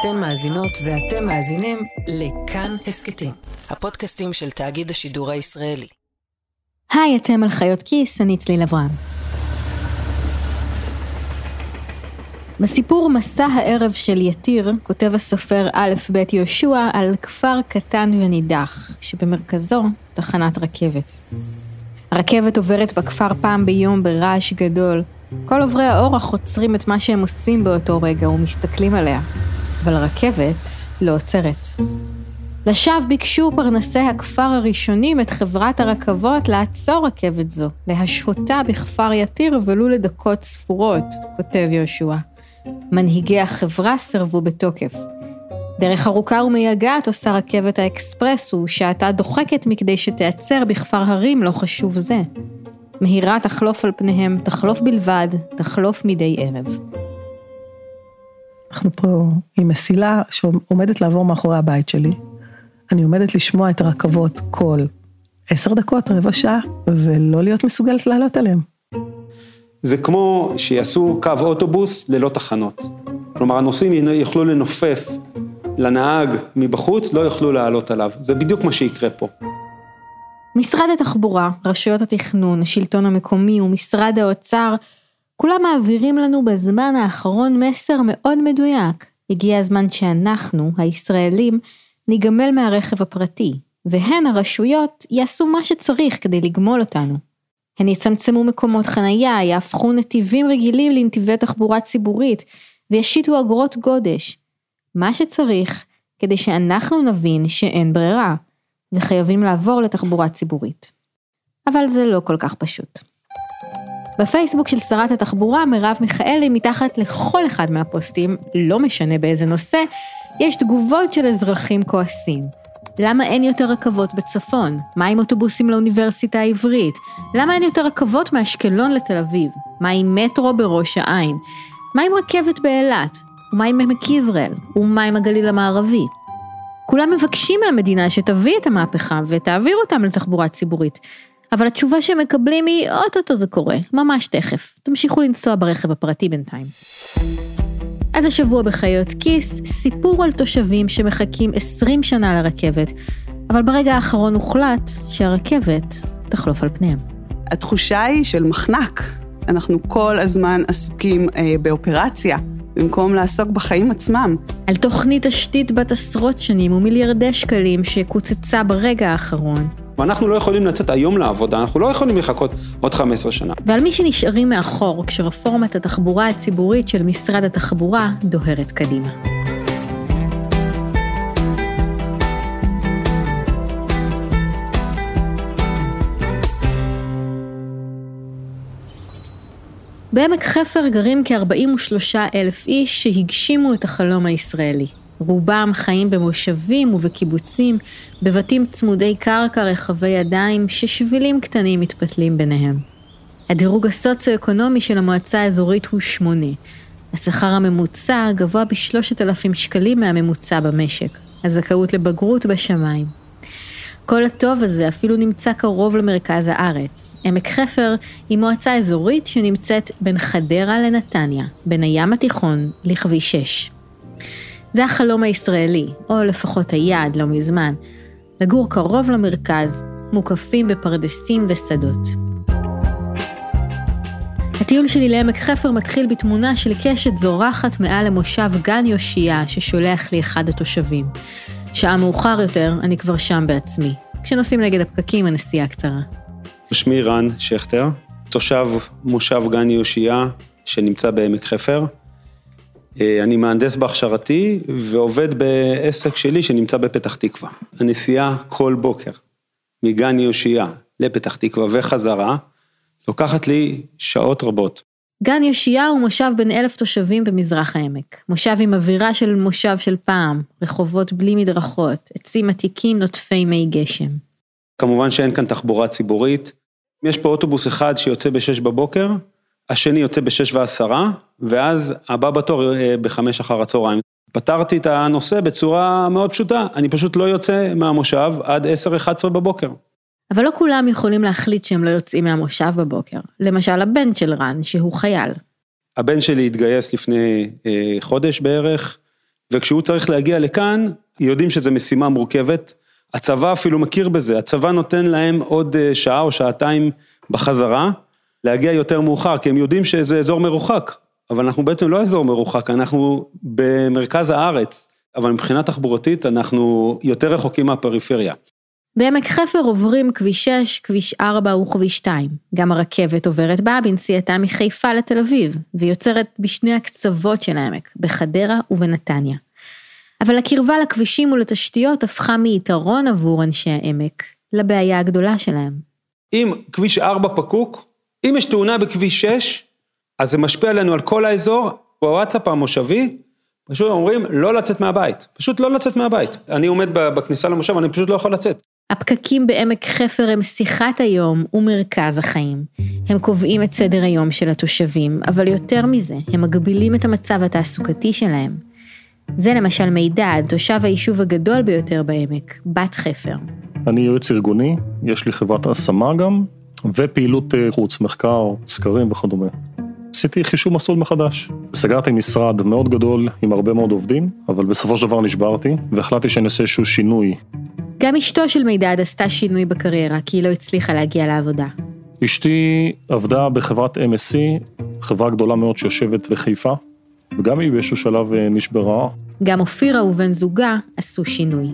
אתן מאזינות ואתם מאזינים לכאן הסכתים, הפודקאסטים של תאגיד השידור הישראלי. היי, אתם על חיות כיס, אני צליל אברהם. בסיפור מסע הערב של יתיר, כותב הסופר א' ב' יהושע על כפר קטן ונידח, שבמרכזו תחנת רכבת. הרכבת עוברת בכפר פעם ביום ברעש גדול. כל עוברי האורח עוצרים את מה שהם עושים באותו רגע ומסתכלים עליה. אבל הרכבת לא עוצרת. לשווא ביקשו פרנסי הכפר הראשונים את חברת הרכבות לעצור רכבת זו, להשהותה בכפר יתיר ולו לדקות ספורות, כותב יהושע. מנהיגי החברה סירבו בתוקף. דרך ארוכה ומייגעת עושה רכבת האקספרס ושעתה דוחקת מכדי שתיעצר בכפר הרים לא חשוב זה. מהירה תחלוף על פניהם, תחלוף בלבד, תחלוף מדי ערב. אנחנו פה עם מסילה שעומדת לעבור מאחורי הבית שלי. אני עומדת לשמוע את הרכבות כל עשר דקות, רבע שעה, ולא להיות מסוגלת לעלות עליהם. זה כמו שיעשו קו אוטובוס ללא תחנות. כלומר, הנוסעים יוכלו לנופף לנהג מבחוץ, לא יוכלו לעלות עליו. זה בדיוק מה שיקרה פה. משרד התחבורה, רשויות התכנון, השלטון המקומי ומשרד האוצר, כולם מעבירים לנו בזמן האחרון מסר מאוד מדויק. הגיע הזמן שאנחנו, הישראלים, ניגמל מהרכב הפרטי, והן הרשויות יעשו מה שצריך כדי לגמול אותנו. הן יצמצמו מקומות חנייה, יהפכו נתיבים רגילים לנתיבי תחבורה ציבורית, וישיתו אגרות גודש. מה שצריך כדי שאנחנו נבין שאין ברירה, וחייבים לעבור לתחבורה ציבורית. אבל זה לא כל כך פשוט. בפייסבוק של שרת התחבורה, מרב מיכאלי, מתחת לכל אחד מהפוסטים, לא משנה באיזה נושא, יש תגובות של אזרחים כועסים. למה אין יותר רכבות בצפון? מה עם אוטובוסים לאוניברסיטה העברית? למה אין יותר רכבות מאשקלון לתל אביב? מה עם מטרו בראש העין? מה עם רכבת באילת? ומה עם עמק יזרעאל? ומה עם הגליל המערבי? כולם מבקשים מהמדינה שתביא את המהפכה ותעביר אותם לתחבורה ציבורית. אבל התשובה שהם מקבלים היא, אוטוטו זה קורה, ממש תכף. תמשיכו לנסוע ברכב הפרטי בינתיים. אז השבוע בחיות כיס, סיפור על תושבים שמחכים 20 שנה לרכבת, אבל ברגע האחרון הוחלט שהרכבת תחלוף על פניהם. התחושה היא של מחנק. אנחנו כל הזמן עסוקים אה, באופרציה, במקום לעסוק בחיים עצמם. על תוכנית תשתית בת עשרות שנים ומיליארדי שקלים שקוצצה ברגע האחרון. ואנחנו לא יכולים לצאת היום לעבודה, אנחנו לא יכולים לחכות עוד 15 שנה. ועל מי שנשארים מאחור כשרפורמת התחבורה הציבורית של משרד התחבורה דוהרת קדימה. בעמק חפר גרים כ-43 אלף איש שהגשימו את החלום הישראלי. רובם חיים במושבים ובקיבוצים, בבתים צמודי קרקע רחבי ידיים, ששבילים קטנים מתפתלים ביניהם. הדירוג הסוציו-אקונומי של המועצה האזורית הוא שמונה. השכר הממוצע גבוה בשלושת אלפים שקלים מהממוצע במשק. הזכאות לבגרות בשמיים. כל הטוב הזה אפילו נמצא קרוב למרכז הארץ. עמק חפר היא מועצה אזורית שנמצאת בין חדרה לנתניה, בין הים התיכון לכביש 6. זה החלום הישראלי, או לפחות היעד לא מזמן, לגור קרוב למרכז, מוקפים בפרדסים ושדות. הטיול שלי לעמק חפר מתחיל בתמונה של קשת זורחת מעל למושב גן יאשיה ששולח לי אחד התושבים. שעה מאוחר יותר, אני כבר שם בעצמי. כשנוסעים נגד הפקקים, הנסיעה קצרה. שמי רן שכטר, תושב מושב גן יאשיה שנמצא בעמק חפר. אה, אני מהנדס בהכשרתי ועובד בעסק שלי שנמצא בפתח תקווה. הנסיעה כל בוקר מגן יאשיה לפתח תקווה וחזרה, לוקחת לי שעות רבות. גן יאשיה הוא מושב בין אלף תושבים במזרח העמק. מושב עם אווירה של מושב של פעם, רחובות בלי מדרכות, עצים עתיקים נוטפי מי גשם. כמובן שאין כאן תחבורה ציבורית. יש פה אוטובוס אחד שיוצא ב-6 בבוקר, השני יוצא ב-6 ועשרה, ואז הבא בתור אה, ב-5 אחר הצהריים. פתרתי את הנושא בצורה מאוד פשוטה, אני פשוט לא יוצא מהמושב עד 10-11 בבוקר. אבל לא כולם יכולים להחליט שהם לא יוצאים מהמושב בבוקר. למשל הבן של רן, שהוא חייל. הבן שלי התגייס לפני אה, חודש בערך, וכשהוא צריך להגיע לכאן, יודעים שזו משימה מורכבת. הצבא אפילו מכיר בזה, הצבא נותן להם עוד אה, שעה או שעתיים בחזרה, להגיע יותר מאוחר, כי הם יודעים שזה אזור מרוחק, אבל אנחנו בעצם לא אזור מרוחק, אנחנו במרכז הארץ, אבל מבחינה תחבורתית אנחנו יותר רחוקים מהפריפריה. בעמק חפר עוברים כביש 6, כביש 4 וכביש 2. גם הרכבת עוברת בה בנסיעתה מחיפה לתל אביב, ויוצרת בשני הקצוות של העמק, בחדרה ובנתניה. אבל הקרבה לכבישים ולתשתיות הפכה מיתרון עבור אנשי העמק לבעיה הגדולה שלהם. אם כביש 4 פקוק, אם יש תאונה בכביש 6, אז זה משפיע עלינו על כל האזור, בוואטסאפ המושבי, פשוט אומרים לא לצאת מהבית, פשוט לא לצאת מהבית. אני עומד בכניסה למושב, אני פשוט לא יכול לצאת. הפקקים בעמק חפר הם שיחת היום ומרכז החיים. הם קובעים את סדר היום של התושבים, אבל יותר מזה, הם מגבילים את המצב התעסוקתי שלהם. זה למשל מידע תושב היישוב הגדול ביותר בעמק, בת חפר. אני יועץ ארגוני, יש לי חברת השמה גם, ופעילות אה, חוץ, מחקר, סקרים וכדומה. עשיתי חישוב מסלול מחדש. סגרתי משרד מאוד גדול עם הרבה מאוד עובדים, אבל בסופו של דבר נשברתי, והחלטתי שאני עושה איזשהו שינוי. גם אשתו של מידד עשתה שינוי בקריירה, כי היא לא הצליחה להגיע לעבודה. אשתי עבדה בחברת MSC, חברה גדולה מאוד שיושבת בחיפה, וגם היא באיזשהו שלב אה, נשברה. גם אופירה ובן זוגה עשו שינוי.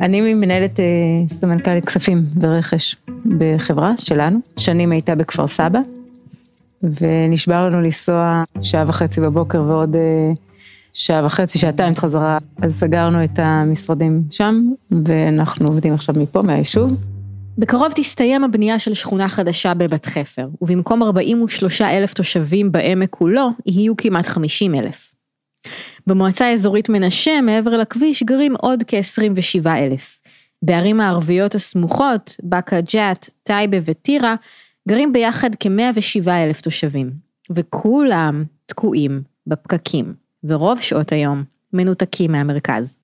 אני מנהלת אה, סמנכ"לית כספים ורכש בחברה שלנו, שנים הייתה בכפר סבא, ונשבר לנו לנסוע שעה וחצי בבוקר ועוד אה, שעה וחצי, שעתיים חזרה, אז סגרנו את המשרדים שם, ואנחנו עובדים עכשיו מפה, מהיישוב. בקרוב תסתיים הבנייה של שכונה חדשה בבת חפר, ובמקום 43 אלף תושבים בעמק כולו, יהיו כמעט 50 אלף. במועצה האזורית מנשה, מעבר לכביש, גרים עוד כ-27 אלף. בערים הערביות הסמוכות, באקה ג'ת, טייבה וטירה, גרים ביחד כ-107 אלף תושבים. וכולם תקועים בפקקים, ורוב שעות היום מנותקים מהמרכז.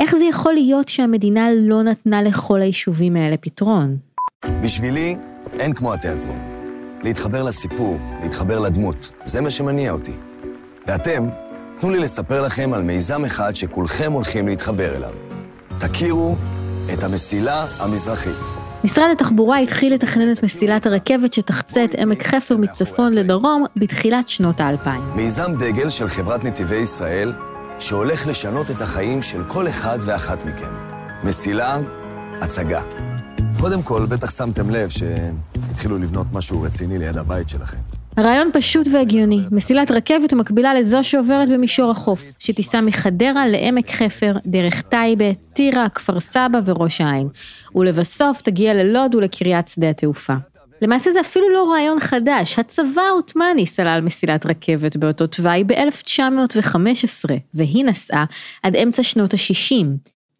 איך זה יכול להיות שהמדינה לא נתנה לכל היישובים האלה פתרון? בשבילי, אין כמו התיאטרון. להתחבר לסיפור, להתחבר לדמות, זה מה שמניע אותי. ואתם, תנו לי לספר לכם על מיזם אחד שכולכם הולכים להתחבר אליו. תכירו את המסילה המזרחית. משרד התחבורה התחיל לתכנן את מסילת הרכבת שתחצה את עמק חפר מצפון לדרום בתחילת שנות האלפיים. מיזם דגל של חברת נתיבי ישראל, שהולך לשנות את החיים של כל אחד ואחת מכם. מסילה, הצגה. קודם כל, בטח שמתם לב שהתחילו לבנות משהו רציני ליד הבית שלכם. הרעיון פשוט והגיוני, מסילת רכבת מקבילה לזו שעוברת במישור החוף, שתיסע מחדרה לעמק חפר, דרך טייבה, טירה, כפר סבא וראש העין, ולבסוף תגיע ללוד ולקריית שדה התעופה. למעשה זה אפילו לא רעיון חדש, הצבא העות'מאני סלל מסילת רכבת באותו תוואי ב-1915, והיא נסעה עד אמצע שנות ה-60.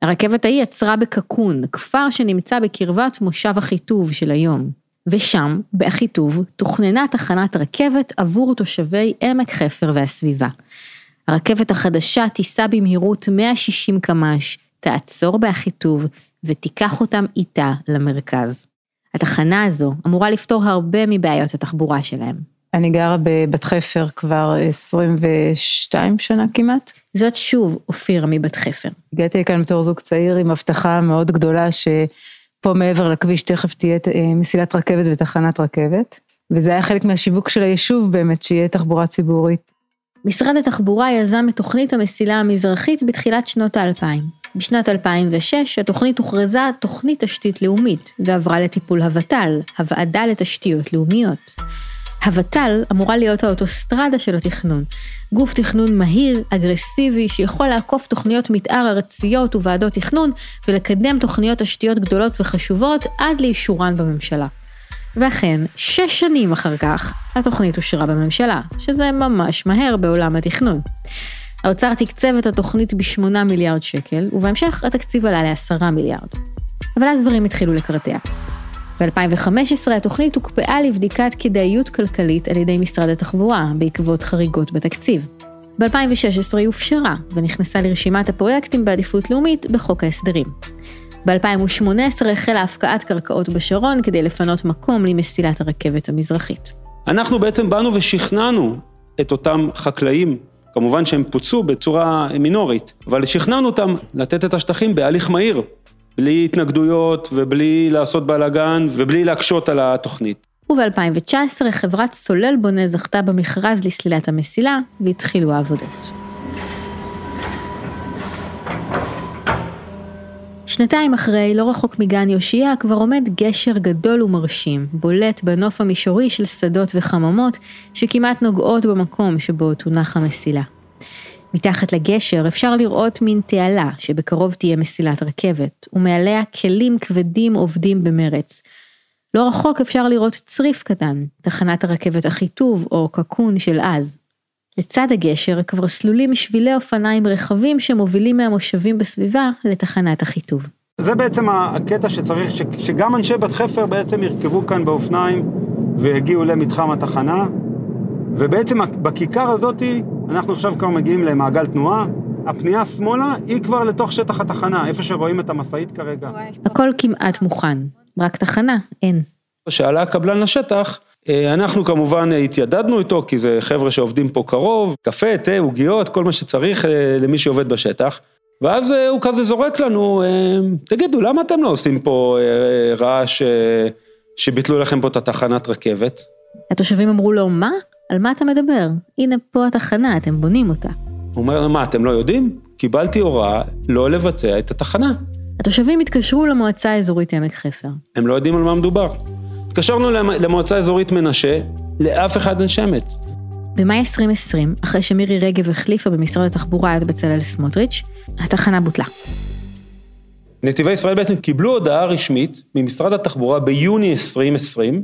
הרכבת ההיא עצרה בקקון, כפר שנמצא בקרבת מושב אחיטוב של היום. ושם, באחיטוב, תוכננה תחנת רכבת עבור תושבי עמק חפר והסביבה. הרכבת החדשה תיסע במהירות 160 קמ"ש, תעצור באחיטוב ותיקח אותם איתה למרכז. התחנה הזו אמורה לפתור הרבה מבעיות התחבורה שלהם. אני גרה בבת חפר כבר 22 שנה כמעט. זאת שוב אופירה מבת חפר. הגעתי לכאן בתור זוג צעיר עם הבטחה מאוד גדולה שפה מעבר לכביש תכף תהיה אה, מסילת רכבת ותחנת רכבת. וזה היה חלק מהשיווק של היישוב באמת, שיהיה תחבורה ציבורית. משרד התחבורה יזם את תוכנית המסילה המזרחית בתחילת שנות האלפיים. בשנת 2006 התוכנית הוכרזה תוכנית תשתית לאומית ועברה לטיפול הוות"ל, הוועדה לתשתיות לאומיות. הוות"ל אמורה להיות האוטוסטרדה של התכנון, גוף תכנון מהיר, אגרסיבי, שיכול לעקוף תוכניות מתאר ארציות וועדות תכנון ולקדם תוכניות תשתיות גדולות וחשובות עד לאישורן בממשלה. ואכן, שש שנים אחר כך, התוכנית אושרה בממשלה, שזה ממש מהר בעולם התכנון. האוצר תקצב את התוכנית ב-8 מיליארד שקל, ובהמשך התקציב עלה ל-10 מיליארד. אבל אז דברים התחילו לקרטע. ב-2015 התוכנית הוקפאה לבדיקת כדאיות כלכלית על ידי משרד התחבורה, בעקבות חריגות בתקציב. ב-2016 היא הופשרה, ונכנסה לרשימת הפרויקטים בעדיפות לאומית בחוק ההסדרים. ב-2018 החלה הפקעת קרקעות בשרון כדי לפנות מקום למסילת הרכבת המזרחית. אנחנו בעצם באנו ושכנענו את אותם חקלאים כמובן שהם פוצו בצורה מינורית, אבל שכנענו אותם לתת את השטחים בהליך מהיר, בלי התנגדויות ובלי לעשות בלאגן ובלי להקשות על התוכנית. וב-2019 חברת סולל בונה זכתה במכרז לסלילת המסילה והתחילו העבודות. שנתיים אחרי, לא רחוק מגן יאשיה, כבר עומד גשר גדול ומרשים, בולט בנוף המישורי של שדות וחממות, שכמעט נוגעות במקום שבו תונח המסילה. מתחת לגשר אפשר לראות מין תעלה שבקרוב תהיה מסילת רכבת, ומעליה כלים כבדים עובדים במרץ. לא רחוק אפשר לראות צריף קטן, תחנת הרכבת אחיטוב או קקון של אז. לצד הגשר כבר סלולים שבילי אופניים רחבים שמובילים מהמושבים בסביבה לתחנת אחיטוב. זה בעצם הקטע שצריך, ש, שגם אנשי בת חפר בעצם ירכבו כאן באופניים ויגיעו למתחם התחנה, ובעצם בכיכר הזאתי אנחנו עכשיו כבר מגיעים למעגל תנועה, הפנייה שמאלה היא כבר לתוך שטח התחנה, איפה שרואים את המשאית כרגע. הכל כמעט מוכן, רק תחנה אין. כשעלה הקבלן לשטח, אה, אנחנו כמובן התיידדנו איתו, כי זה חבר'ה שעובדים פה קרוב, קפה, תה, עוגיות, כל מה שצריך אה, למי שעובד בשטח. ואז אה, הוא כזה זורק לנו, תגידו, למה אתם לא עושים פה רעש שביטלו לכם פה את התחנת רכבת? התושבים אמרו לו, מה? על מה אתה מדבר? הנה פה התחנה, אתם בונים אותה. הוא אומר, מה, אתם לא יודעים? קיבלתי הוראה לא לבצע את התחנה. התושבים התקשרו למועצה האזורית עמק חפר. הם לא יודעים על מה מדובר. התקשרנו למועצה האזורית מנשה, לאף אחד אין שמץ. במאי 2020, אחרי שמירי רגב החליפה במשרד התחבורה את בצלאל סמוטריץ', התחנה בוטלה. נתיבי ישראל בעצם קיבלו הודעה רשמית ממשרד התחבורה ביוני 2020,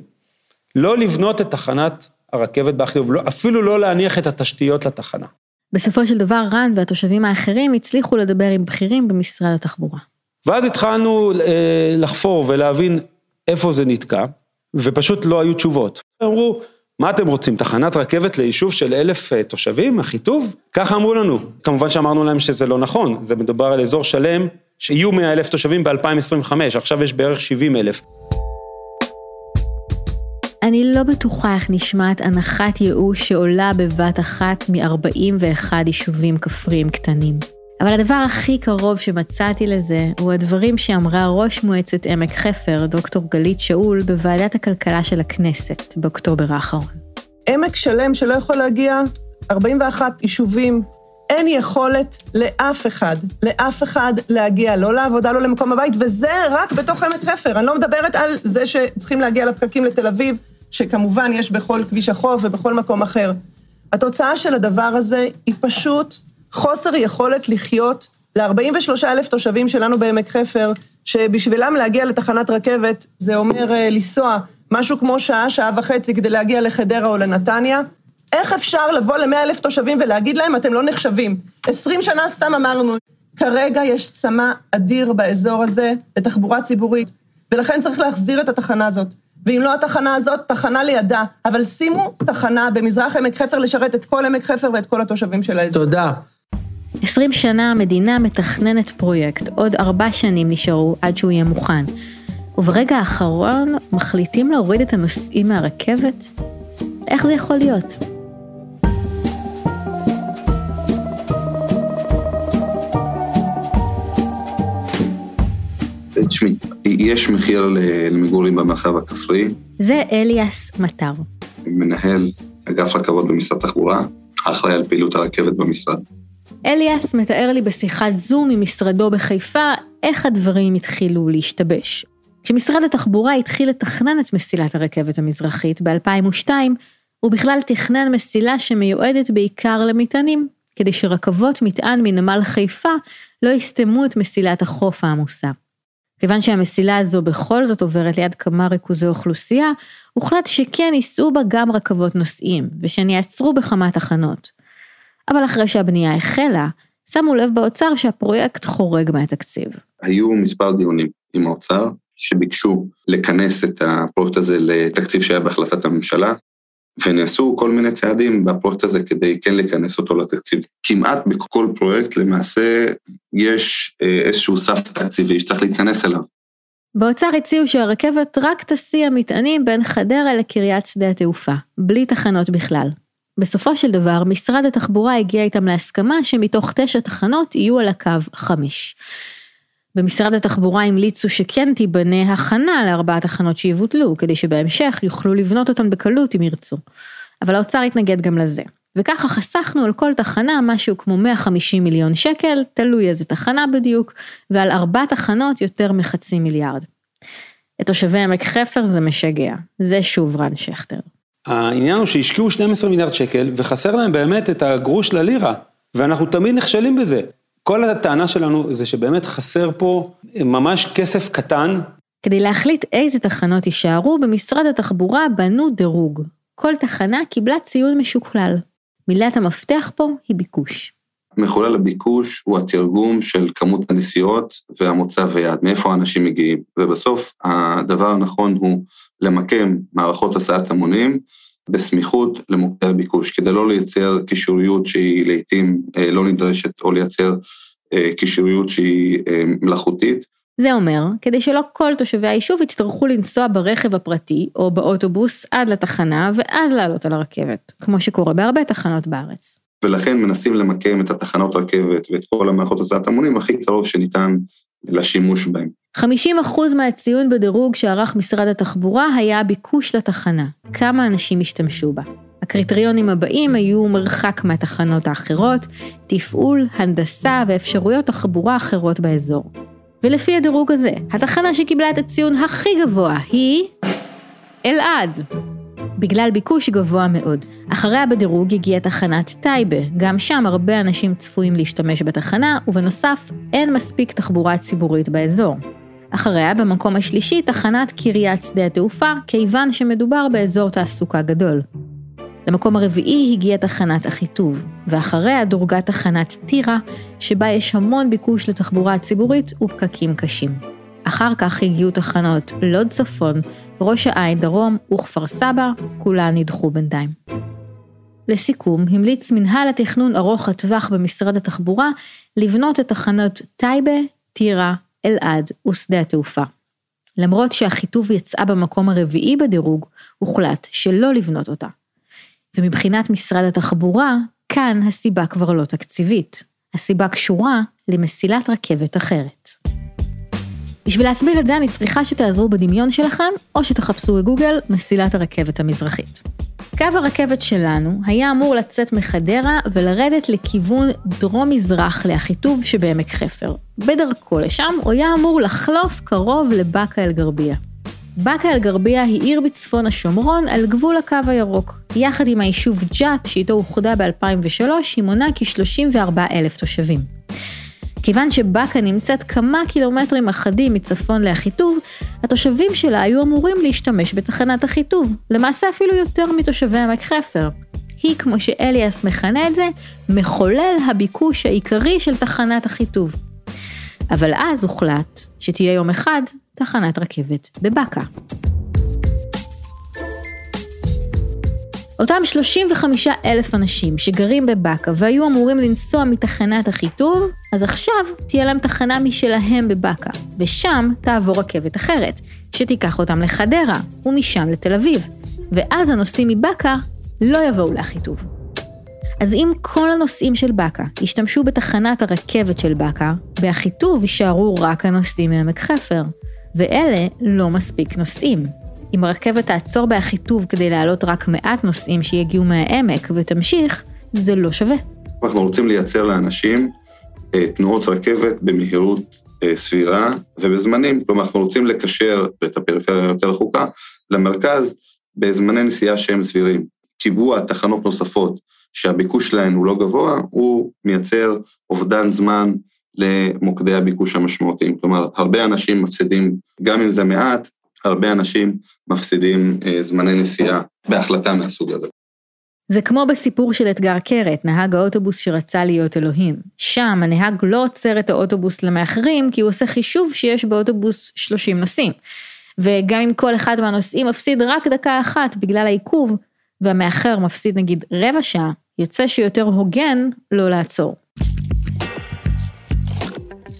לא לבנות את תחנת הרכבת באחיוב, לא, אפילו לא להניח את התשתיות לתחנה. בסופו של דבר רן והתושבים האחרים הצליחו לדבר עם בכירים במשרד התחבורה. ואז התחלנו אה, לחפור ולהבין איפה זה נתקע, ופשוט לא היו תשובות. אמרו, מה אתם רוצים, תחנת רכבת ליישוב של אלף אה, תושבים, אחיטוב? ככה אמרו לנו. כמובן שאמרנו להם שזה לא נכון, זה מדובר על אזור שלם שיהיו מאה אלף תושבים ב-2025, עכשיו יש בערך 70 אלף. אני לא בטוחה איך נשמעת הנחת ייאוש שעולה בבת אחת מ-41 יישובים כפריים קטנים. אבל הדבר הכי קרוב שמצאתי לזה, הוא הדברים שאמרה ראש מועצת עמק חפר, דוקטור גלית שאול, בוועדת הכלכלה של הכנסת, באוקטובר האחרון. עמק שלם שלא יכול להגיע, 41 יישובים, אין יכולת לאף אחד, לאף אחד להגיע, לא לעבודה, לא למקום הבית, וזה רק בתוך עמק חפר. אני לא מדברת על זה שצריכים להגיע לפקקים לתל אביב, שכמובן יש בכל כביש החוף ובכל מקום אחר. התוצאה של הדבר הזה היא פשוט חוסר יכולת לחיות ל-43 אלף תושבים שלנו בעמק חפר, שבשבילם להגיע לתחנת רכבת זה אומר uh, לנסוע משהו כמו שעה, שעה וחצי כדי להגיע לחדרה או לנתניה. איך אפשר לבוא ל-100 אלף תושבים ולהגיד להם, אתם לא נחשבים? 20 שנה סתם אמרנו. כרגע יש צמא אדיר באזור הזה לתחבורה ציבורית, ולכן צריך להחזיר את התחנה הזאת. ואם לא התחנה הזאת, תחנה לידה. אבל שימו תחנה במזרח עמק חפר לשרת את כל עמק חפר ואת כל התושבים של האזור. תודה. 20 שנה המדינה מתכננת פרויקט, עוד ארבע שנים נשארו עד שהוא יהיה מוכן. וברגע האחרון מחליטים להוריד את הנוסעים מהרכבת? איך זה יכול להיות? תשמעי, יש מחיר למגורים במרחב הכפרי. זה אליאס מטר. מנהל אגף רכבות במשרד התחבורה, אחראי על פעילות הרכבת במשרד. אליאס מתאר לי בשיחת זום ממשרדו בחיפה איך הדברים התחילו להשתבש. כשמשרד התחבורה התחיל לתכנן את מסילת הרכבת המזרחית ב-2002, הוא בכלל תכנן מסילה שמיועדת בעיקר למטענים, כדי שרכבות מטען מנמל חיפה לא יסתמו את מסילת החוף העמוסה. כיוון שהמסילה הזו בכל זאת עוברת ליד כמה ריכוזי אוכלוסייה, הוחלט שכן ייסעו בה גם רכבות נוסעים, ושהן יעצרו בכמה תחנות. אבל אחרי שהבנייה החלה, שמו לב באוצר שהפרויקט חורג מהתקציב. היו מספר דיונים עם האוצר, שביקשו לכנס את הפרויקט הזה לתקציב שהיה בהחלטת הממשלה, ונעשו כל מיני צעדים בפרויקט הזה כדי כן לכנס אותו לתקציב. כמעט בכל פרויקט למעשה יש אה, איזשהו סף תקציבי שצריך להתכנס אליו. באוצר הציעו שהרכבת רק תסיע מטענים בין חדרה לקריית שדה התעופה, בלי תחנות בכלל. בסופו של דבר, משרד התחבורה הגיע איתם להסכמה שמתוך תשע תחנות יהיו על הקו חמש. במשרד התחבורה המליצו שכן תיבנה הכנה לארבע תחנות שיבוטלו, כדי שבהמשך יוכלו לבנות אותן בקלות אם ירצו. אבל האוצר התנגד גם לזה. וככה חסכנו על כל תחנה משהו כמו 150 מיליון שקל, תלוי איזה תחנה בדיוק, ועל ארבע תחנות יותר מחצי מיליארד. את תושבי עמק חפר זה משגע, זה שוב רן שכטר. העניין הוא שהשקיעו 12 מיליארד שקל וחסר להם באמת את הגרוש ללירה, ואנחנו תמיד נכשלים בזה. כל הטענה שלנו זה שבאמת חסר פה ממש כסף קטן. כדי להחליט איזה תחנות יישארו, במשרד התחבורה בנו דירוג. כל תחנה קיבלה ציון משוקלל. מילת המפתח פה היא ביקוש. מחולל הביקוש הוא התרגום של כמות הנסיעות והמוצא ויעד, מאיפה האנשים מגיעים. ובסוף הדבר הנכון הוא למקם מערכות הסעת המונים בסמיכות למוקדי הביקוש, כדי לא לייצר קישוריות שהיא לעיתים אה, לא נדרשת, או לייצר אה, קישוריות שהיא אה, מלאכותית. זה אומר, כדי שלא כל תושבי היישוב יצטרכו לנסוע ברכב הפרטי או באוטובוס עד לתחנה ואז לעלות על הרכבת, כמו שקורה בהרבה תחנות בארץ. ולכן מנסים למקם את התחנות רכבת ואת כל המערכות הסעת המונים הכי קרוב שניתן לשימוש בהם. 50% מהציון בדירוג שערך משרד התחבורה היה הביקוש לתחנה, כמה אנשים השתמשו בה. הקריטריונים הבאים היו מרחק מהתחנות האחרות, תפעול, הנדסה ואפשרויות תחבורה אחרות באזור. ולפי הדירוג הזה, התחנה שקיבלה את הציון הכי גבוה היא אלעד. בגלל ביקוש גבוה מאוד. אחריה בדירוג הגיעה תחנת טייבה, גם שם הרבה אנשים צפויים להשתמש בתחנה, ובנוסף, אין מספיק תחבורה ציבורית באזור. אחריה, במקום השלישי, תחנת קריית שדה התעופה, כיוון שמדובר באזור תעסוקה גדול. למקום הרביעי הגיעה תחנת אחיטוב, ואחריה דורגה תחנת טירה, שבה יש המון ביקוש לתחבורה ציבורית ופקקים קשים. אחר כך הגיעו תחנות לוד צפון, ראש העין דרום וכפר סבא, כולן נדחו בינתיים. לסיכום, המליץ מנהל התכנון ארוך הטווח במשרד התחבורה לבנות את תחנות טייבה, טירה, אלעד ושדה התעופה. למרות שהחיטוב יצאה במקום הרביעי בדירוג, הוחלט שלא לבנות אותה. ומבחינת משרד התחבורה, כאן הסיבה כבר לא תקציבית. הסיבה קשורה למסילת רכבת אחרת. בשביל להסביר את זה אני צריכה שתעזרו בדמיון שלכם, או שתחפשו בגוגל מסילת הרכבת המזרחית. קו הרכבת שלנו היה אמור לצאת מחדרה ולרדת לכיוון דרום-מזרח לאחיטוב שבעמק חפר. בדרכו לשם הוא היה אמור לחלוף קרוב לבאקה אל-גרבייה. באקה אל-גרבייה היא עיר בצפון השומרון על גבול הקו הירוק. יחד עם היישוב ג'ת, שאיתו אוחדה ב-2003, היא מונה כ-34 אלף תושבים. כיוון שבאקה נמצאת כמה קילומטרים אחדים מצפון לאחיטוב, התושבים שלה היו אמורים להשתמש בתחנת אחיטוב, למעשה אפילו יותר מתושבי עמק חפר. היא, כמו שאליאס מכנה את זה, מחולל הביקוש העיקרי של תחנת אחיטוב. אבל אז הוחלט שתהיה יום אחד תחנת רכבת בבאקה. אותם 35 אלף אנשים שגרים בבאקה והיו אמורים לנסוע מתחנת אחיטוב, אז עכשיו תהיה להם תחנה משלהם בבאקה, ושם תעבור רכבת אחרת, שתיקח אותם לחדרה, ומשם לתל אביב, ואז הנוסעים מבאקה לא יבואו לאחיטוב. אז אם כל הנוסעים של באקה ישתמשו בתחנת הרכבת של באקה, באחיטוב יישארו רק הנוסעים מעמק חפר, ואלה לא מספיק נוסעים. אם הרכבת תעצור באחיטוב כדי להעלות רק מעט נוסעים שיגיעו מהעמק ותמשיך, זה לא שווה. אנחנו רוצים לייצר לאנשים אה, תנועות רכבת במהירות אה, סבירה ובזמנים, כלומר אנחנו רוצים לקשר את הפריפריה היותר רחוקה למרכז בזמני נסיעה שהם סבירים. קיבוע תחנות נוספות שהביקוש שלהן הוא לא גבוה, הוא מייצר אובדן זמן למוקדי הביקוש המשמעותיים. כלומר, הרבה אנשים מפסידים, גם אם זה מעט, הרבה אנשים מפסידים אה, זמני נסיעה בהחלטה מהסוג הזה. זה כמו בסיפור של אתגר קרת, נהג האוטובוס שרצה להיות אלוהים. שם הנהג לא עוצר את האוטובוס למאחרים, כי הוא עושה חישוב שיש באוטובוס 30 נוסעים. וגם אם כל אחד מהנוסעים מפסיד רק דקה אחת בגלל העיכוב, והמאחר מפסיד נגיד רבע שעה, יוצא שיותר הוגן לא לעצור.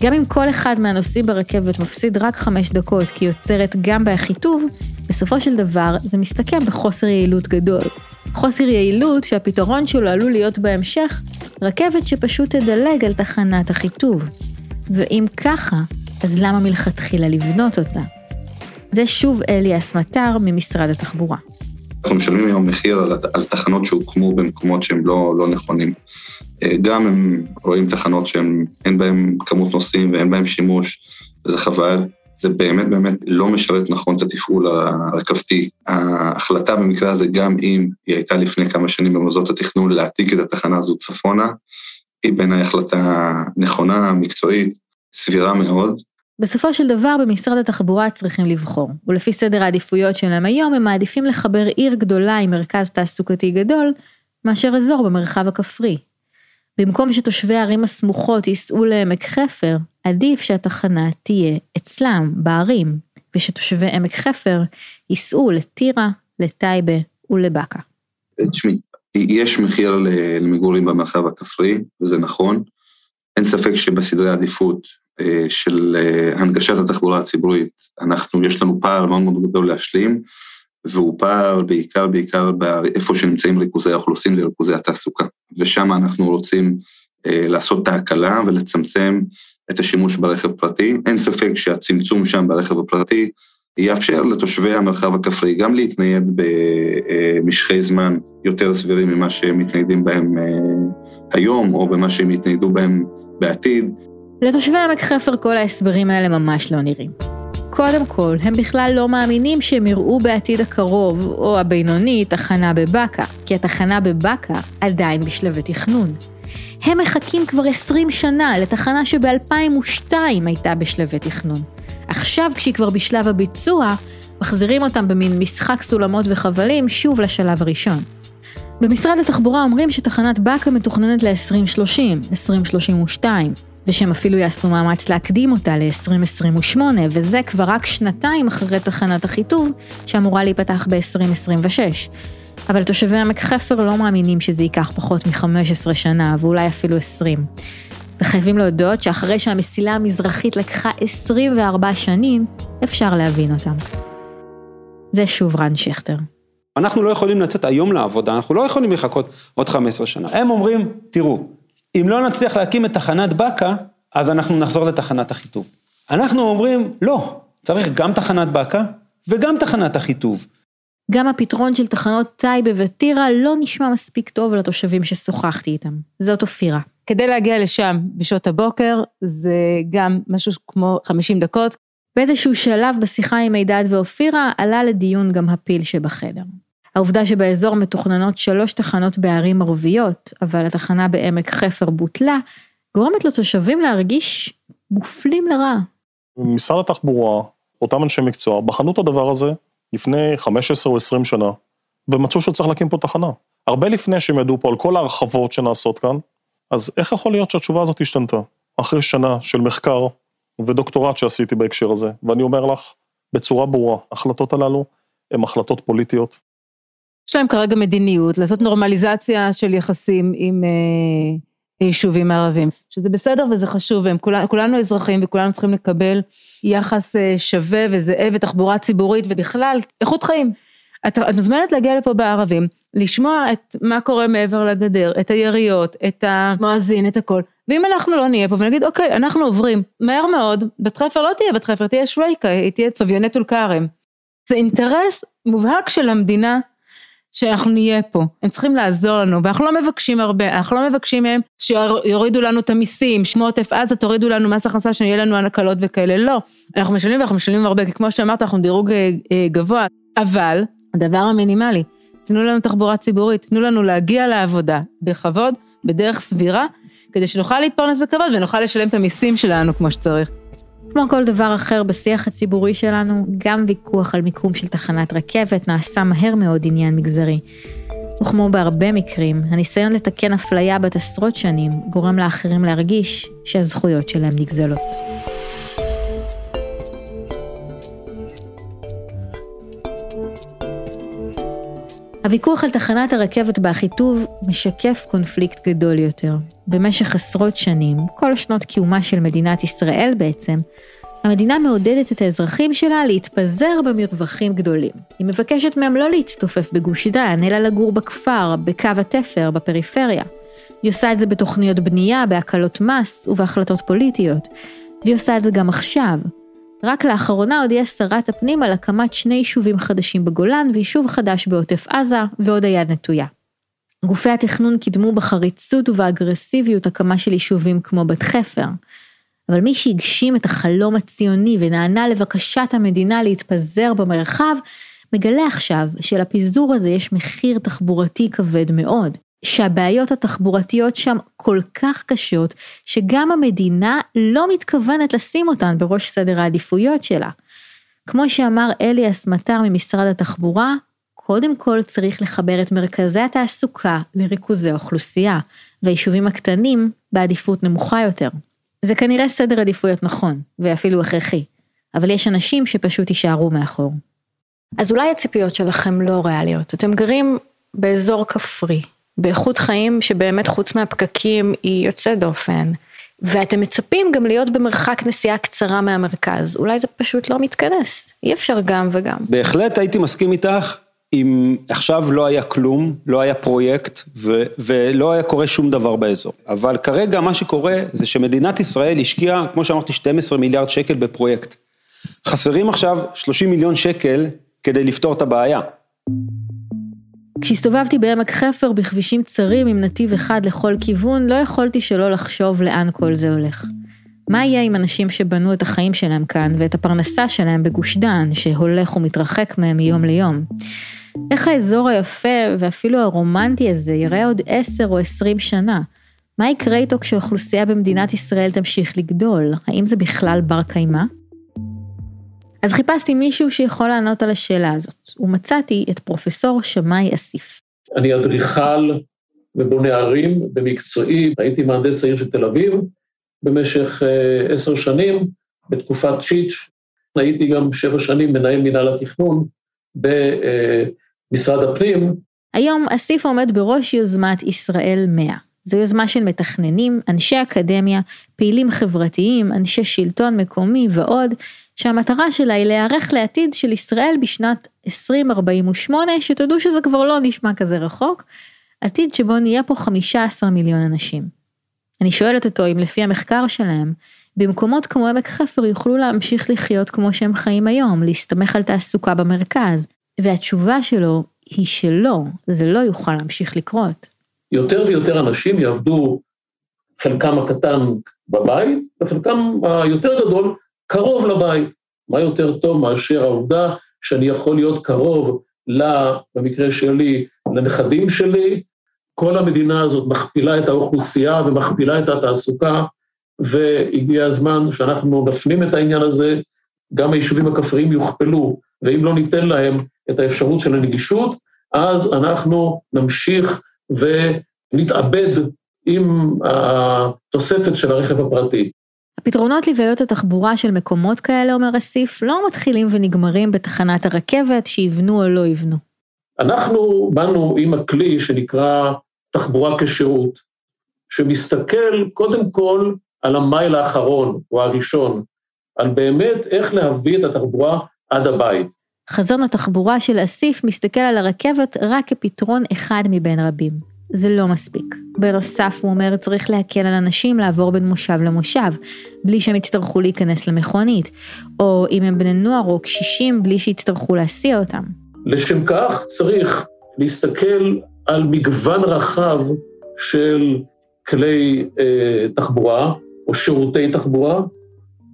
גם אם כל אחד מהנוסעים ברכבת מפסיד רק חמש דקות כי היא עוצרת גם באחיטוב, בסופו של דבר זה מסתכם בחוסר יעילות גדול. חוסר יעילות שהפתרון שלו עלול להיות בהמשך רכבת שפשוט תדלג על תחנת אחיטוב. ואם ככה, אז למה מלכתחילה לבנות אותה? זה שוב אליאס מטר ממשרד התחבורה. אנחנו משלמים היום מחיר על, על תחנות שהוקמו במקומות שהם לא, לא נכונים. אה, גם הם רואים תחנות שאין בהן כמות נוסעים ואין בהן שימוש, וזה חבל. זה באמת באמת לא משרת נכון את התפעול הרכבתי. ההחלטה במקרה הזה, גם אם היא הייתה לפני כמה שנים במוסדות התכנון להעתיק את התחנה הזו צפונה, היא בעיניי החלטה נכונה, מקצועית, סבירה מאוד. בסופו של דבר במשרד התחבורה צריכים לבחור, ולפי סדר העדיפויות שלהם היום הם מעדיפים לחבר עיר גדולה עם מרכז תעסוקתי גדול, מאשר אזור במרחב הכפרי. במקום שתושבי הערים הסמוכות ייסעו לעמק חפר, עדיף שהתחנה תהיה אצלם, בערים, ושתושבי עמק חפר ייסעו לטירה, לטייבה ולבאקה. תשמעי, יש מחיר למגורים במרחב הכפרי, וזה נכון. אין ספק שבסדרי העדיפות אה, של אה, הנגשת התחבורה הציבורית, אנחנו, יש לנו פער מאוד מאוד גדול להשלים, והוא פער בעיקר בעיקר איפה שנמצאים ריכוזי האוכלוסין וריכוזי התעסוקה. ושם אנחנו רוצים אה, לעשות את ההקלה ולצמצם את השימוש ברכב פרטי. אין ספק שהצמצום שם ברכב הפרטי יאפשר לתושבי המרחב הכפרי גם להתנייד במשכי זמן יותר סבירים ממה שהם מתניידים בהם היום, או במה שהם יתניידו בהם בעתיד. לתושבי עמק חפר כל ההסברים האלה ממש לא נראים. קודם כל, הם בכלל לא מאמינים שהם יראו בעתיד הקרוב, או הבינוני, תחנה בבאקה, כי התחנה בבאקה עדיין בשלבי תכנון. הם מחכים כבר 20 שנה לתחנה שב-2002 הייתה בשלבי תכנון. עכשיו, כשהיא כבר בשלב הביצוע, מחזירים אותם במין משחק סולמות וחבלים שוב לשלב הראשון. במשרד התחבורה אומרים שתחנת באקה מתוכננת ל-2030, 2032, ושהם אפילו יעשו מאמץ להקדים אותה ל-2028, וזה כבר רק שנתיים אחרי תחנת אחיטוב, שאמורה להיפתח ב-2026. אבל תושבי עמק חפר לא מאמינים שזה ייקח פחות מ-15 שנה, ואולי אפילו 20. וחייבים להודות שאחרי שהמסילה המזרחית לקחה 24 שנים, אפשר להבין אותם. זה שוב רן שכטר. אנחנו לא יכולים לצאת היום לעבודה, אנחנו לא יכולים לחכות עוד 15 שנה. הם אומרים, תראו, אם לא נצליח להקים את תחנת באקה, אז אנחנו נחזור לתחנת אחיטוב. אנחנו אומרים, לא, צריך גם תחנת באקה וגם תחנת אחיטוב. גם הפתרון של תחנות טייבה וטירה לא נשמע מספיק טוב לתושבים ששוחחתי איתם. זאת אופירה. כדי להגיע לשם בשעות הבוקר, זה גם משהו כמו 50 דקות. באיזשהו שלב בשיחה עם מידד ואופירה עלה לדיון גם הפיל שבחדר. העובדה שבאזור מתוכננות שלוש תחנות בערים ערביות, אבל התחנה בעמק חפר בוטלה, גורמת לתושבים להרגיש מופלים לרעה. משרד התחבורה, אותם אנשי מקצוע, בחנו את הדבר הזה לפני 15 או 20 שנה, ומצאו שצריך להקים פה תחנה. הרבה לפני שהם ידעו פה על כל ההרחבות שנעשות כאן, אז איך יכול להיות שהתשובה הזאת השתנתה? אחרי שנה של מחקר ודוקטורט שעשיתי בהקשר הזה, ואני אומר לך בצורה ברורה, ההחלטות הללו הן החלטות פוליטיות, יש להם כרגע מדיניות לעשות נורמליזציה של יחסים עם אה, יישובים ערבים, שזה בסדר וזה חשוב, והם כולנו, כולנו אזרחים וכולנו צריכים לקבל יחס אה, שווה וזהה ותחבורה ציבורית ובכלל איכות חיים. את, את מוזמנת להגיע לפה בערבים, לשמוע את מה קורה מעבר לגדר, את היריות, את המואזין, את הכל. ואם אנחנו לא נהיה פה ונגיד אוקיי, אנחנו עוברים, מהר מאוד, בת חפר לא תהיה בת חפר, תהיה שווייקה, היא תהיה צביוני טול כרם. זה אינטרס מובהק של המדינה שאנחנו נהיה פה, הם צריכים לעזור לנו, ואנחנו לא מבקשים הרבה, אנחנו לא מבקשים מהם שיורידו לנו את המיסים, שמו עוטף עזה, תורידו לנו מס הכנסה, שנהיה לנו הנקלות וכאלה, לא, אנחנו משלמים ואנחנו משלמים הרבה, כי כמו שאמרת, אנחנו דירוג אה, אה, גבוה, אבל הדבר המינימלי, תנו לנו תחבורה ציבורית, תנו לנו להגיע לעבודה בכבוד, בדרך סבירה, כדי שנוכל להתפרנס בכבוד ונוכל לשלם את המיסים שלנו כמו שצריך. כמו כל דבר אחר בשיח הציבורי שלנו, גם ויכוח על מיקום של תחנת רכבת נעשה מהר מאוד עניין מגזרי. וכמו בהרבה מקרים, הניסיון לתקן אפליה בת עשרות שנים גורם לאחרים להרגיש שהזכויות שלהם נגזלות. הוויכוח על תחנת הרכבת באחיטוב משקף קונפליקט גדול יותר. במשך עשרות שנים, כל שנות קיומה של מדינת ישראל בעצם, המדינה מעודדת את האזרחים שלה להתפזר במרווחים גדולים. היא מבקשת מהם לא להצטופף בגוש דן, אלא לגור בכפר, בקו התפר, בפריפריה. היא עושה את זה בתוכניות בנייה, בהקלות מס ובהחלטות פוליטיות. והיא עושה את זה גם עכשיו. רק לאחרונה הודיעה שרת הפנים על הקמת שני יישובים חדשים בגולן ויישוב חדש בעוטף עזה, ועוד היד נטויה. גופי התכנון קידמו בחריצות ובאגרסיביות הקמה של יישובים כמו בת חפר. אבל מי שהגשים את החלום הציוני ונענה לבקשת המדינה להתפזר במרחב, מגלה עכשיו שלפיזור הזה יש מחיר תחבורתי כבד מאוד. שהבעיות התחבורתיות שם כל כך קשות, שגם המדינה לא מתכוונת לשים אותן בראש סדר העדיפויות שלה. כמו שאמר אליאס מטר ממשרד התחבורה, קודם כל צריך לחבר את מרכזי התעסוקה לריכוזי אוכלוסייה, והיישובים הקטנים בעדיפות נמוכה יותר. זה כנראה סדר עדיפויות נכון, ואפילו הכרחי, אבל יש אנשים שפשוט יישארו מאחור. אז אולי הציפיות שלכם לא ריאליות, אתם גרים באזור כפרי, באיכות חיים שבאמת חוץ מהפקקים היא יוצאת דופן. ואתם מצפים גם להיות במרחק נסיעה קצרה מהמרכז, אולי זה פשוט לא מתכנס, אי אפשר גם וגם. בהחלט הייתי מסכים איתך, אם עכשיו לא היה כלום, לא היה פרויקט ו- ולא היה קורה שום דבר באזור. אבל כרגע מה שקורה זה שמדינת ישראל השקיעה, כמו שאמרתי, 12 מיליארד שקל בפרויקט. חסרים עכשיו 30 מיליון שקל כדי לפתור את הבעיה. כשהסתובבתי בעמק חפר בכבישים צרים עם נתיב אחד לכל כיוון, לא יכולתי שלא לחשוב לאן כל זה הולך. מה יהיה עם אנשים שבנו את החיים שלהם כאן ואת הפרנסה שלהם בגוש דן, שהולך ומתרחק מהם מיום ליום? איך האזור היפה ואפילו הרומנטי הזה ייראה עוד עשר או עשרים שנה? מה יקרה איתו כשאוכלוסייה במדינת ישראל תמשיך לגדול? האם זה בכלל בר קיימא? אז חיפשתי מישהו שיכול לענות על השאלה הזאת, ומצאתי את פרופסור שמאי אסיף. אני אדריכל ובונה ערים במקצועי, הייתי מהנדס העיר של תל אביב במשך uh, עשר שנים, בתקופת צ'יץ', הייתי גם שבע שנים מנהל מינהל התכנון במשרד הפנים. היום אסיף עומד בראש יוזמת ישראל 100. זו יוזמה של מתכננים, אנשי אקדמיה, פעילים חברתיים, אנשי שלטון מקומי ועוד, שהמטרה שלה היא להיערך לעתיד של ישראל בשנת 2048, שתדעו שזה כבר לא נשמע כזה רחוק, עתיד שבו נהיה פה 15 מיליון אנשים. אני שואלת אותו אם לפי המחקר שלהם, במקומות כמו עמק חפר יוכלו להמשיך לחיות כמו שהם חיים היום, להסתמך על תעסוקה במרכז, והתשובה שלו היא שלא, זה לא יוכל להמשיך לקרות. יותר ויותר אנשים יעבדו, חלקם הקטן בבית, וחלקם היותר גדול קרוב לבית. מה יותר טוב מאשר העובדה שאני יכול להיות קרוב, לה, במקרה שלי, לנכדים שלי, כל המדינה הזאת מכפילה את האוכלוסייה ומכפילה את התעסוקה, והגיע הזמן שאנחנו נפנים את העניין הזה, גם היישובים הכפריים יוכפלו, ואם לא ניתן להם את האפשרות של הנגישות, אז אנחנו נמשיך ונתאבד עם התוספת של הרכב הפרטי. הפתרונות לבעיות התחבורה של מקומות כאלה, אומר אסיף, לא מתחילים ונגמרים בתחנת הרכבת שיבנו או לא יבנו. אנחנו באנו עם הכלי שנקרא תחבורה כשירות, שמסתכל קודם כל על המייל האחרון או הראשון, על באמת איך להביא את התחבורה עד הבית. חזון התחבורה של אסיף מסתכל על הרכבת רק כפתרון אחד מבין רבים. זה לא מספיק. בנוסף, הוא אומר, צריך להקל על אנשים לעבור בין מושב למושב, בלי שהם יצטרכו להיכנס למכונית, או אם הם בני נוער או קשישים, בלי שיצטרכו להסיע אותם. לשם כך צריך להסתכל על מגוון רחב של כלי אה, תחבורה או שירותי תחבורה,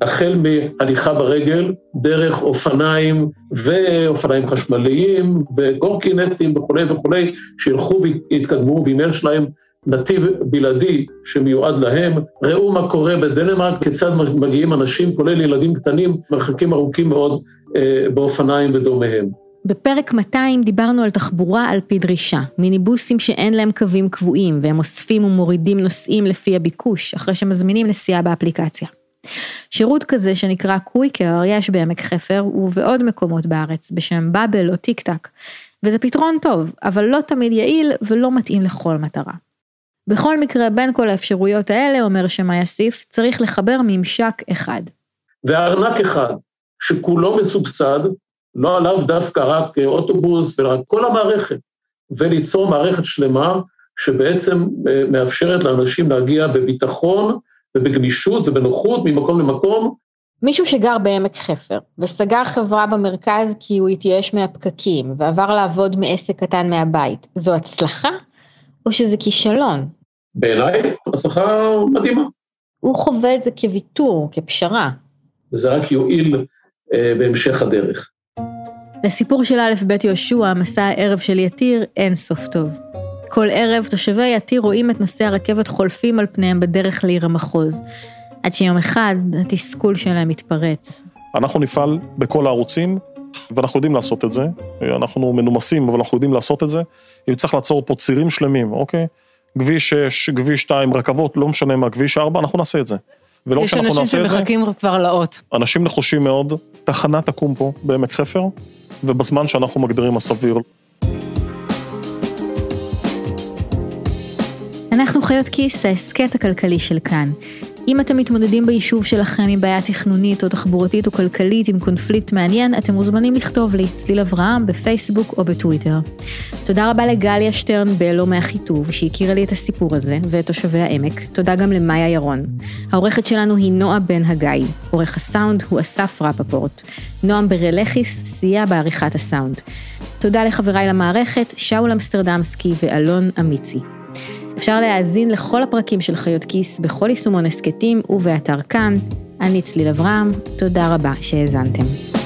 החל מהליכה ברגל, דרך אופניים ואופניים חשמליים וקורקינטים וכולי וכולי, שילכו ויתקדמו, ואם יש להם נתיב בלעדי שמיועד להם. ראו מה קורה בדנמרק, כיצד מגיעים אנשים, כולל ילדים קטנים, מרחקים ארוכים מאוד אה, באופניים ודומיהם. בפרק 200 דיברנו על תחבורה על פי דרישה, מיניבוסים שאין להם קווים קבועים והם אוספים ומורידים נוסעים לפי הביקוש, אחרי שמזמינים נסיעה באפליקציה. שירות כזה שנקרא קוויקר יש בעמק חפר ובעוד מקומות בארץ בשם באבל או טיק טק, וזה פתרון טוב, אבל לא תמיד יעיל ולא מתאים לכל מטרה. בכל מקרה, בין כל האפשרויות האלה, אומר שמאי אסיף, צריך לחבר ממשק אחד. וארנק אחד שכולו מסובסד, לא עליו דווקא רק אוטובוס, אלא כל המערכת, וליצור מערכת שלמה שבעצם אה, מאפשרת לאנשים להגיע בביטחון ובגמישות ובנוחות ממקום למקום. מישהו שגר בעמק חפר וסגר חברה במרכז כי הוא התייאש מהפקקים ועבר לעבוד מעסק קטן מהבית, זו הצלחה או שזה כישלון? בעיניי, הצלחה מדהימה. הוא חווה את זה כוויתור, כפשרה. וזה רק יועיל אה, בהמשך הדרך. לסיפור של א' ב' יהושע, מסע הערב של יתיר, אין סוף טוב. כל ערב תושבי יתיר רואים את נוסעי הרכבת חולפים על פניהם בדרך לעיר המחוז. עד שיום אחד התסכול שלהם מתפרץ. אנחנו נפעל בכל הערוצים, ואנחנו יודעים לעשות את זה. אנחנו מנומסים, אבל אנחנו יודעים לעשות את זה. אם צריך לעצור פה צירים שלמים, אוקיי? כביש 6, כביש 2, רכבות, לא משנה מה, כביש 4, אנחנו נעשה את זה. ולא יש אנשים שמחכים כבר לאות. אנשים נחושים מאוד, תחנה תקום פה בעמק חפר, ובזמן שאנחנו מגדירים הסביר. אנחנו חיות כיס, ההסכת הכלכלי של כאן. אם אתם מתמודדים ביישוב שלכם עם בעיה תכנונית או תחבורתית או כלכלית עם קונפליקט מעניין, אתם מוזמנים לכתוב לי, צליל אברהם, בפייסבוק או בטוויטר. תודה רבה לגליה שטרן בלו מהחיטוב, שהכירה לי את הסיפור הזה, ואת תושבי העמק. תודה גם למאיה ירון. העורכת שלנו היא נועה בן הגיא. עורך הסאונד הוא אסף רפפורט. נועם ברלכיס סייע בעריכת הסאונד. תודה לחבריי למערכת, שאול אמסטרדמסקי ואלון אמיצי. אפשר להאזין לכל הפרקים של חיות כיס בכל יישומון הסכתים ובאתר כאן. אני צליל אברהם, תודה רבה שהאזנתם.